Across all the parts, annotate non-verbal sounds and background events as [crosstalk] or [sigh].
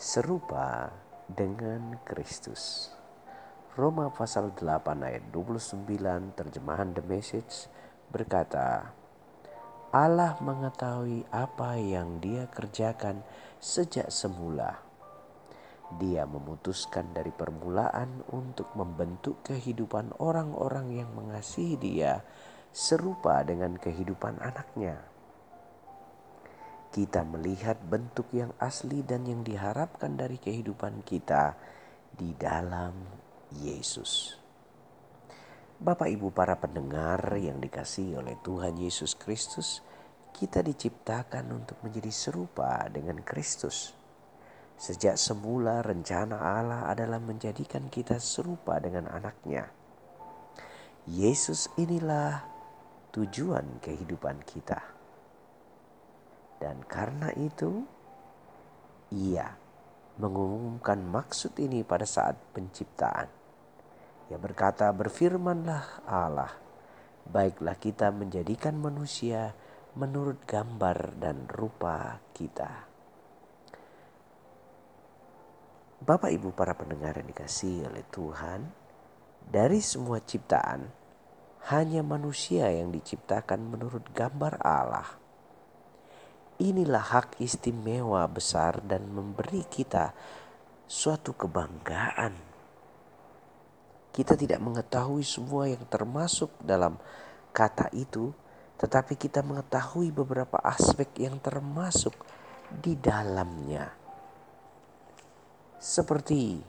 serupa dengan Kristus. Roma pasal 8 ayat 29 terjemahan The Message berkata, Allah mengetahui apa yang dia kerjakan sejak semula. Dia memutuskan dari permulaan untuk membentuk kehidupan orang-orang yang mengasihi dia serupa dengan kehidupan anaknya kita melihat bentuk yang asli dan yang diharapkan dari kehidupan kita di dalam Yesus. Bapak Ibu para pendengar yang dikasihi oleh Tuhan Yesus Kristus, kita diciptakan untuk menjadi serupa dengan Kristus. Sejak semula rencana Allah adalah menjadikan kita serupa dengan anaknya. Yesus inilah tujuan kehidupan kita. Dan karena itu ia mengumumkan maksud ini pada saat penciptaan. Ia berkata, berfirmanlah Allah, baiklah kita menjadikan manusia menurut gambar dan rupa kita. Bapak Ibu para pendengar yang dikasih oleh Tuhan, dari semua ciptaan, hanya manusia yang diciptakan menurut gambar Allah. Inilah hak istimewa besar dan memberi kita suatu kebanggaan. Kita tidak mengetahui semua yang termasuk dalam kata itu, tetapi kita mengetahui beberapa aspek yang termasuk di dalamnya. Seperti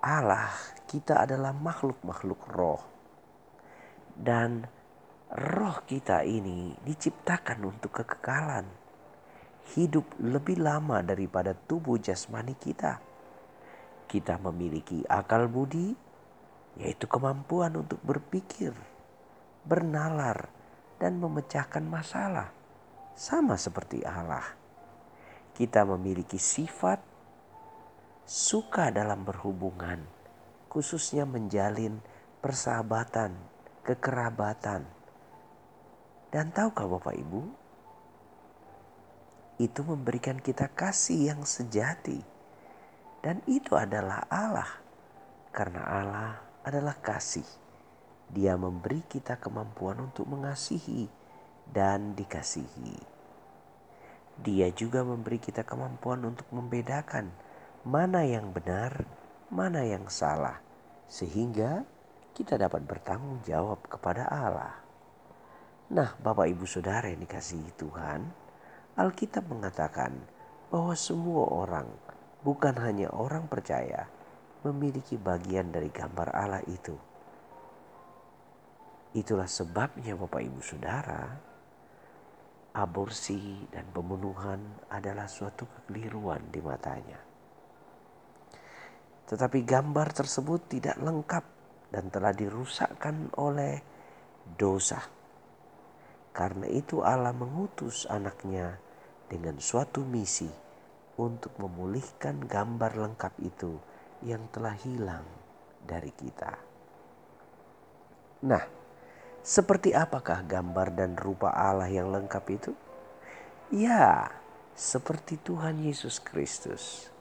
Allah, kita adalah makhluk-makhluk roh. Dan roh kita ini diciptakan untuk kekekalan. Hidup lebih lama daripada tubuh jasmani kita. Kita memiliki akal budi, yaitu kemampuan untuk berpikir, bernalar, dan memecahkan masalah, sama seperti Allah. Kita memiliki sifat suka dalam berhubungan, khususnya menjalin persahabatan, kekerabatan dan tahukah Bapak Ibu? Itu memberikan kita kasih yang sejati. Dan itu adalah Allah. Karena Allah adalah kasih. Dia memberi kita kemampuan untuk mengasihi dan dikasihi. Dia juga memberi kita kemampuan untuk membedakan mana yang benar, mana yang salah, sehingga kita dapat bertanggung jawab kepada Allah. Nah, Bapak Ibu Saudara yang dikasihi Tuhan, Alkitab mengatakan bahwa semua orang, bukan hanya orang percaya, memiliki bagian dari gambar Allah itu. Itulah sebabnya Bapak Ibu Saudara, aborsi dan pembunuhan adalah suatu kekeliruan di matanya. Tetapi gambar tersebut tidak lengkap dan telah dirusakkan oleh dosa karena itu Allah mengutus anaknya dengan suatu misi untuk memulihkan gambar lengkap itu yang telah hilang dari kita. Nah, seperti apakah gambar dan rupa Allah yang lengkap itu? Ya, seperti Tuhan Yesus Kristus.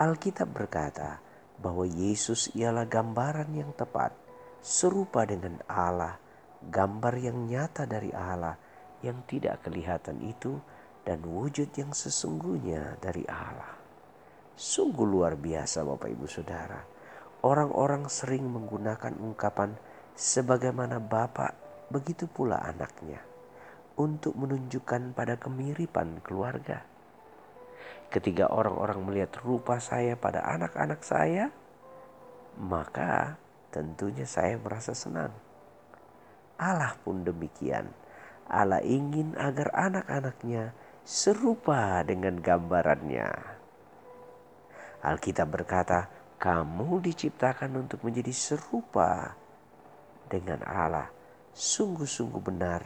Alkitab berkata bahwa Yesus ialah gambaran yang tepat, serupa dengan Allah gambar yang nyata dari Allah yang tidak kelihatan itu dan wujud yang sesungguhnya dari Allah. Sungguh luar biasa Bapak Ibu Saudara. Orang-orang sering menggunakan ungkapan sebagaimana Bapak begitu pula anaknya untuk menunjukkan pada kemiripan keluarga. Ketika orang-orang melihat rupa saya pada anak-anak saya, maka tentunya saya merasa senang Allah pun demikian. Allah ingin agar anak-anaknya serupa dengan gambarannya. Alkitab berkata, "Kamu diciptakan untuk menjadi serupa dengan Allah, sungguh-sungguh benar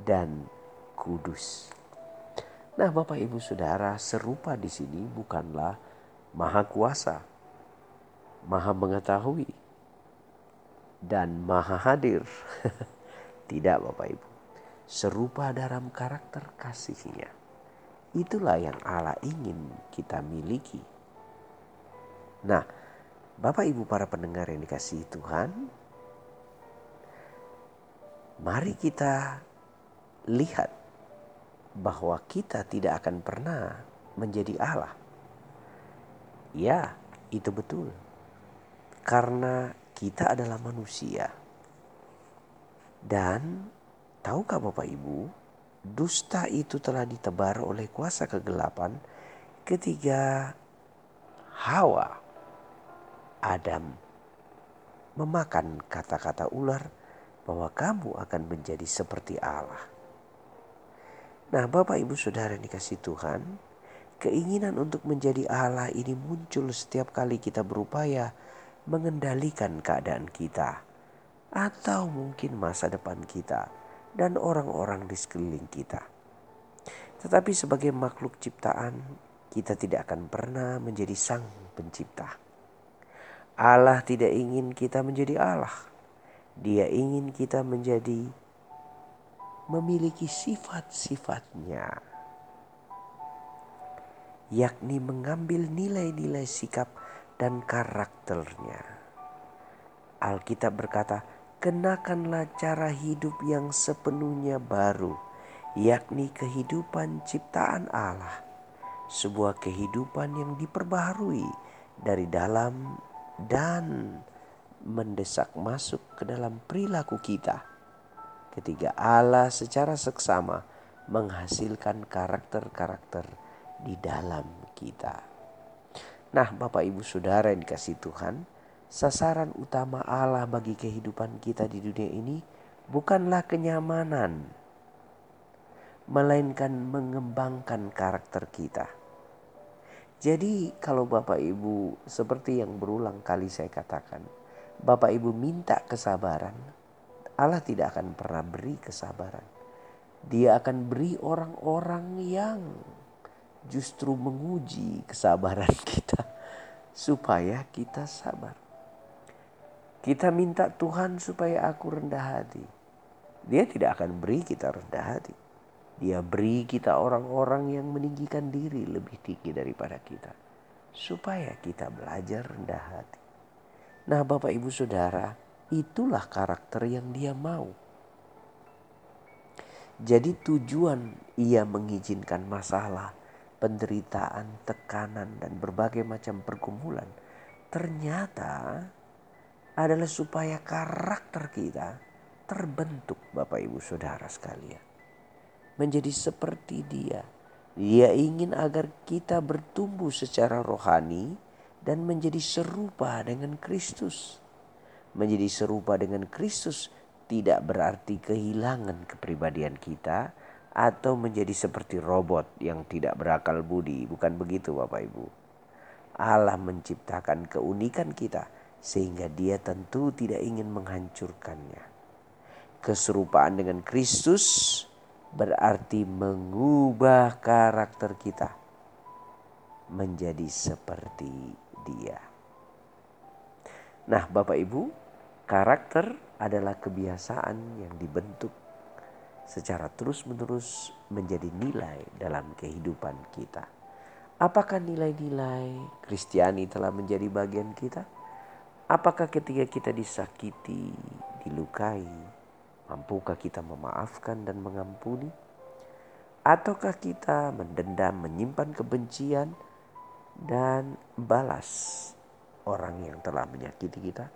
dan kudus." Nah, Bapak Ibu Saudara, serupa di sini bukanlah maha kuasa, maha mengetahui, dan maha hadir. [laughs] Tidak Bapak Ibu. Serupa dalam karakter kasihnya. Itulah yang Allah ingin kita miliki. Nah, Bapak Ibu para pendengar yang dikasihi Tuhan, mari kita lihat bahwa kita tidak akan pernah menjadi Allah. Ya, itu betul. Karena kita adalah manusia. Dan tahukah Bapak Ibu, dusta itu telah ditebar oleh kuasa kegelapan ketika Hawa Adam memakan kata-kata ular bahwa kamu akan menjadi seperti Allah. Nah, Bapak Ibu Saudara yang dikasih Tuhan, keinginan untuk menjadi Allah ini muncul setiap kali kita berupaya mengendalikan keadaan kita, atau mungkin masa depan kita dan orang-orang di sekeliling kita. Tetapi sebagai makhluk ciptaan, kita tidak akan pernah menjadi Sang Pencipta. Allah tidak ingin kita menjadi Allah. Dia ingin kita menjadi memiliki sifat-sifatnya, yakni mengambil nilai-nilai sikap dan karakternya. Alkitab berkata, "Kenakanlah cara hidup yang sepenuhnya baru, yakni kehidupan ciptaan Allah, sebuah kehidupan yang diperbaharui dari dalam dan mendesak masuk ke dalam perilaku kita." Ketika Allah secara seksama menghasilkan karakter-karakter di dalam kita. Nah, Bapak Ibu Saudara yang dikasih Tuhan, sasaran utama Allah bagi kehidupan kita di dunia ini bukanlah kenyamanan, melainkan mengembangkan karakter kita. Jadi, kalau Bapak Ibu seperti yang berulang kali saya katakan, Bapak Ibu minta kesabaran, Allah tidak akan pernah beri kesabaran. Dia akan beri orang-orang yang justru menguji kesabaran [laughs] kita supaya kita sabar. Kita minta Tuhan supaya aku rendah hati. Dia tidak akan beri kita rendah hati. Dia beri kita orang-orang yang meninggikan diri lebih tinggi daripada kita. Supaya kita belajar rendah hati. Nah Bapak Ibu Saudara, itulah karakter yang dia mau. Jadi tujuan ia mengizinkan masalah penderitaan, tekanan, dan berbagai macam pergumulan ternyata adalah supaya karakter kita terbentuk Bapak Ibu Saudara sekalian. Menjadi seperti dia. Dia ingin agar kita bertumbuh secara rohani dan menjadi serupa dengan Kristus. Menjadi serupa dengan Kristus tidak berarti kehilangan kepribadian kita, atau menjadi seperti robot yang tidak berakal budi. Bukan begitu Bapak Ibu. Allah menciptakan keunikan kita sehingga dia tentu tidak ingin menghancurkannya. Keserupaan dengan Kristus berarti mengubah karakter kita menjadi seperti dia. Nah, Bapak Ibu, karakter adalah kebiasaan yang dibentuk secara terus-menerus menjadi nilai dalam kehidupan kita. Apakah nilai-nilai Kristiani telah menjadi bagian kita? Apakah ketika kita disakiti, dilukai, mampukah kita memaafkan dan mengampuni? Ataukah kita mendendam, menyimpan kebencian, dan balas orang yang telah menyakiti kita?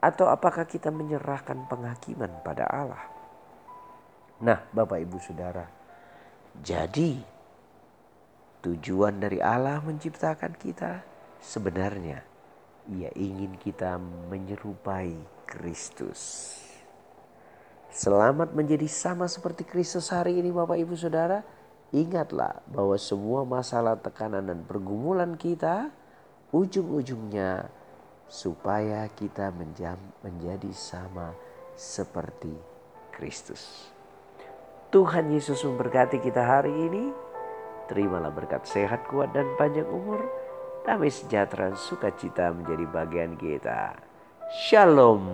Atau apakah kita menyerahkan penghakiman pada Allah? Nah, Bapak Ibu Saudara, jadi tujuan dari Allah menciptakan kita sebenarnya ia ingin kita menyerupai Kristus. Selamat menjadi sama seperti Kristus hari ini Bapak Ibu Saudara. Ingatlah bahwa semua masalah tekanan dan pergumulan kita ujung-ujungnya supaya kita menjadi sama seperti Kristus. Tuhan Yesus memberkati kita hari ini. Terimalah berkat sehat, kuat, dan panjang umur. Damai sejahtera, sukacita menjadi bagian kita. Shalom.